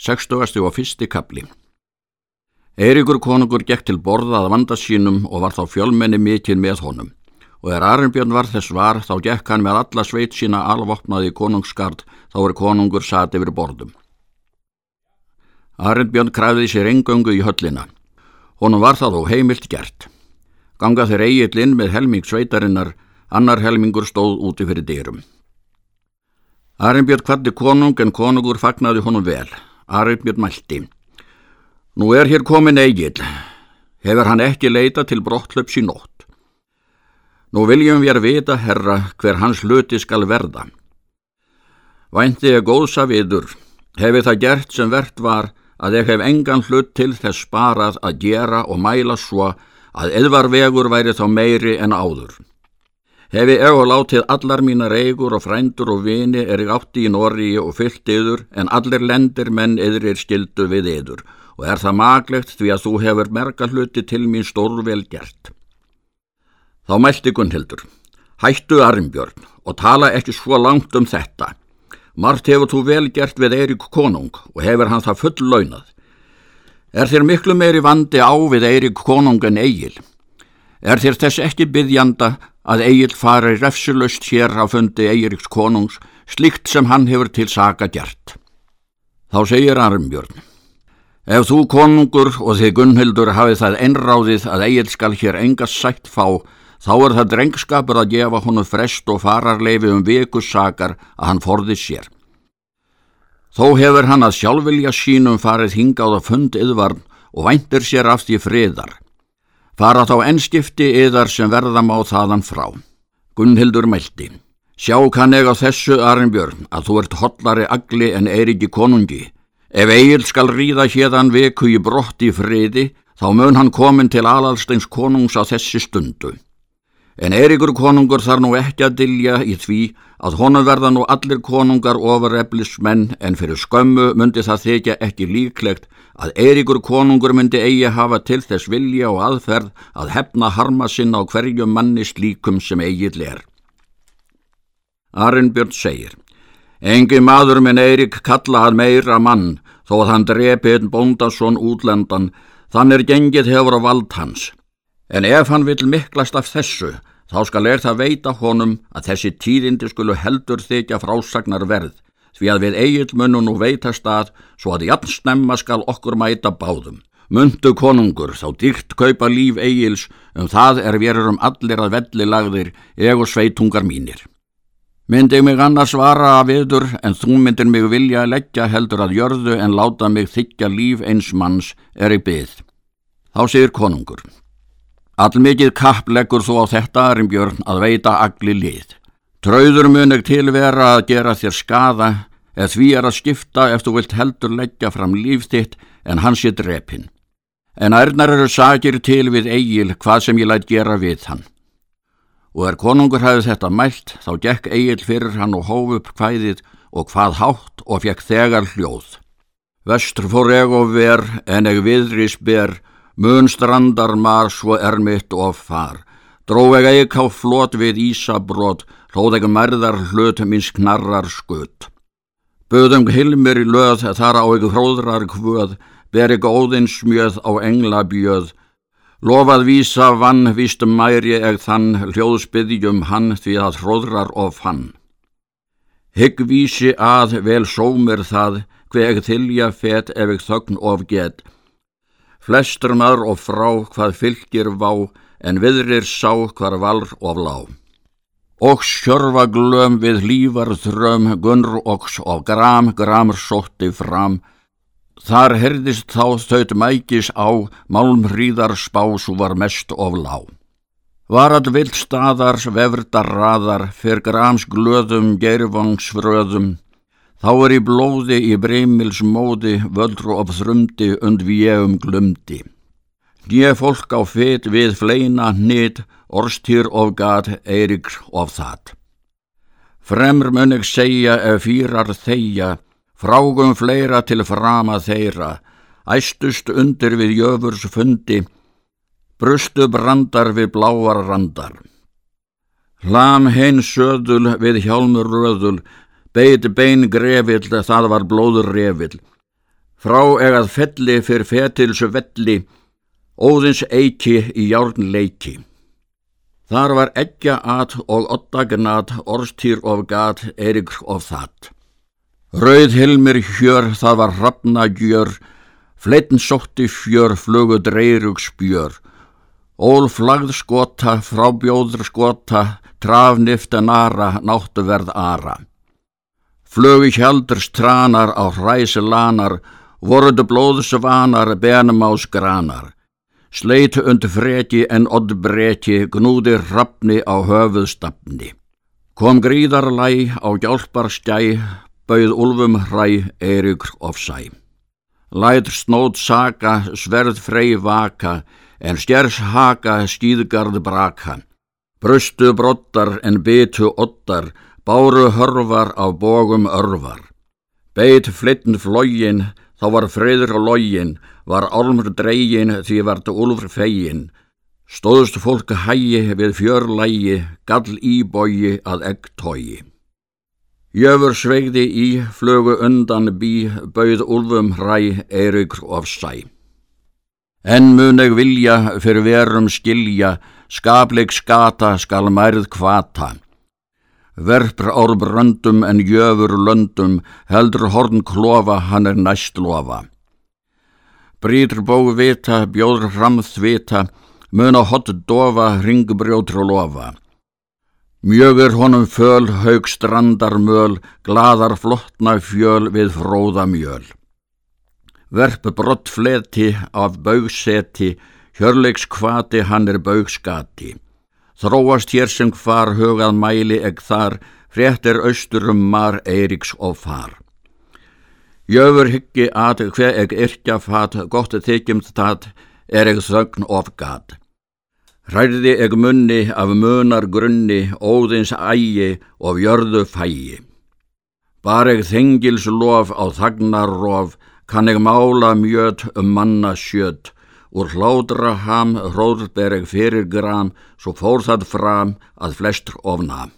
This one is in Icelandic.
60. og fyrsti kapli. Eiríkur konungur gekk til borða að vanda sínum og var þá fjölmenni mikið með honum og er Arnbjörn var þess var þá gekk hann með alla sveit sína alvopnaði í konungsgard þá er konungur sati yfir borðum. Arnbjörn kræði sér engöngu í höllina. Honum var það þó heimilt gert. Ganga þeir eigill inn með helming sveitarinnar, annar helmingur stóð úti fyrir dyrum. Arnbjörn kvatti konung en konungur fagnaði honum vel. Arnbjörn mælti. Nú er hér komin eigill. Hefur hann ekki leita til brottlöps í nótt. Nú viljum við vita, herra, hver hans hluti skal verða. Vænti ég góðsa viður. Hefur það gert sem verðt var að ég hef engan hlut til þess sparað að gera og mæla svo að eðvarvegur væri þá meiri en áður. Hefi ég og látið allar mínar eigur og frændur og vini er ég átti í Norri og fyllt yður en allir lendir menn yðrir skildu við yður og er það maglegt því að þú hefur merka hluti til mín stórvel gert. Þá mælti Gunnhildur, hættu Arnbjörn og tala ekki svo langt um þetta. Mart hefur þú vel gert við Eirík konung og hefur hann það full launað. Er þér miklu meiri vandi á við Eirík konung en Egil? Er þér þess ekki byggjanda að Egil fari refsulust hér á fundi Eiríks konungs, slikt sem hann hefur til saga gert. Þá segir Arnbjörn, ef þú konungur og þið Gunnhildur hafið það einráðið að Egil skal hér engas sætt fá, þá er það drengskapur að gefa honu frest og fararleifi um vikussakar að hann forði sér. Þó hefur hann að sjálfvilja sínum farið hingað að fundi yðvarn og væntir sér af því friðar. Fara þá ennskipti yðar sem verða má þaðan frá. Gunnhildur mælti. Sjá kann eg á þessu, Arnbjörn, að þú ert hollari agli en Eiriki konungi. Ef Egil skal ríða hérðan veku í brott í friði, þá mun hann komin til alalsteins konungs á þessi stundu. En Eirikur konungur þar nú ekki að dilja í því að honum verða nú allir konungar ofureflismenn en fyrir skömmu myndi það þykja ekki líklegt að Eiríkur konungur myndi eigi hafa til þess vilja og aðferð að hefna harma sinna á hverjum manni slíkum sem eigið ler. Arnbjörn segir, engi maður minn Eirík kalla hann meira mann þó að hann drepi einn bóndasson útlendan, þann er gengið hefur á vald hans. En ef hann vil miklast af þessu, þá skal er það veita honum að þessi tíðindi skulu heldur þykja frásagnar verð, því að við eigil munum nú veita stað svo að jafn snemma skal okkur mæta báðum. Mundu konungur, þá dýrt kaupa líf eigils, um það er verurum allir að velli lagðir, eg og sveitungar mínir. Myndi mig annars vara að viður, en þú myndir mig vilja að leggja heldur að jörðu en láta mig þykja líf eins manns er í byggð. Þá segir konungur. Allmikið kapp leggur þú á þetta, Arimbjörn, að veita agli lið. Trauður munir tilvera að gera þér skada eða því er að skipta ef þú vilt heldur leggja fram líf þitt en hans er drepin. En ærnar eru sagir til við Egil hvað sem ég lætt gera við hann. Og er konungur hafið þetta mælt þá gekk Egil fyrir hann og hóf upp hvæðið og hvað hátt og fekk þegar hljóð. Vestur fór eg og ver en eg viðris ber, mun strandar mar svo er mitt og far. Dró eg eik á flot við Ísabrót, hlóð ekki mærðar hlut minns knarrar skutt. Böðum hilmir í löð þar á ekki hróðrar kvöð, ber ekki óðins mjöð á engla bjöð. Lofað vísa vann, vístum mæri eg þann, hljóðsbyðjum hann því að hróðrar of hann. Hygg vísi að vel sómir það, hver eg þylja fet ef eg þögn of get. Flestur maður og frá hvað fylgir vá, en viðrir sá hvar valr of lág og sjörfa glöm við lífar þröm, gunr oks og gram, gramr sótti fram. Þar herðist þá þaut mækis á, málmhríðar spásu var mest of lá. Varad vilt staðars, vefrdar raðar, fyrr grams glöðum, gervangsfröðum, þá er í blóði í breymils móði, völdru of þrumdi, und við um glumdi. Ég fólk á fet við fleina hnit, orstýr of gat, Eiríks of það. Fremr mun ég segja ef fýrar þeia, frágum fleira til frama þeirra, æstust undir við jöfurs fundi, brustu brandar við bláar randar. Hlam heim söðul við hjálmur röðul, beit bein grefill, það var blóður refill, Frá egað felli fyrir fetilsu velli, óðins eiki í járnleiki. Þar var eggja at og ottagnat, orstýr of gat, erik of það. Rauð hilmir hjör, það var rafna gjör, fleitn sótti fjör, flugu dreyrug spjör. Ól flagð skota, frábjóður skota, trafnifta nara, náttu verð ara. Flögu hjaldurs tranar á hræsi lanar, voruðu blóðsvanar, benumás granar. Sleitu undir freki en oddbreki, gnúði rappni á höfuðstafni. Kom gríðarlæ á hjálparskæ, bauð úlfum hræ, eiríkur ofsæ. Læt snót saka, sverð frey vaka, en stjers haka, skýðgarð braka. Brustu brottar en bytu ottar, báru hörvar á bógum örvar. Beit flittn flógin, þá var freyður á lógin, var álmur dreygin því vartu úlfur fegin. Stóðust fólk hægi við fjörlægi, gall íbógi að egg tógi. Jöfur sveigði í, flögu undan bí, bauð úlfum hræ, eiríkur of sæ. En mun eg vilja fyrir verum skilja, skapleik skata skal mærð kvata. Verpr ár bröndum en jöfur löndum, heldur horn klofa, hann er næst lofa. Brýtur bóg vita, bjóður fram þvita, mun á hot dofa, ringbrjótur lofa. Mjög er honum föl, haug strandar möl, gladar flottna fjöl við fróða mjöl. Verp brott fleti af baugseti, hjörleiks kvati hann er baugskati. Þróast hér sem hvar hugað mæli eg þar, fréttir austur um mar Eiríks og far. Jöfur hyggi að hver eg yrkja fat, gott þykjumst það, er eg þögn of gat. Hræði eg munni af munar grunni, óðins ægi og jörðu fægi. Bar eg þengils lof á þagnar rof, kann eg mála mjöt um manna sjöt, Úr hládra ham hróðberg fyrir gram, svo fór það fram að flestur ofna.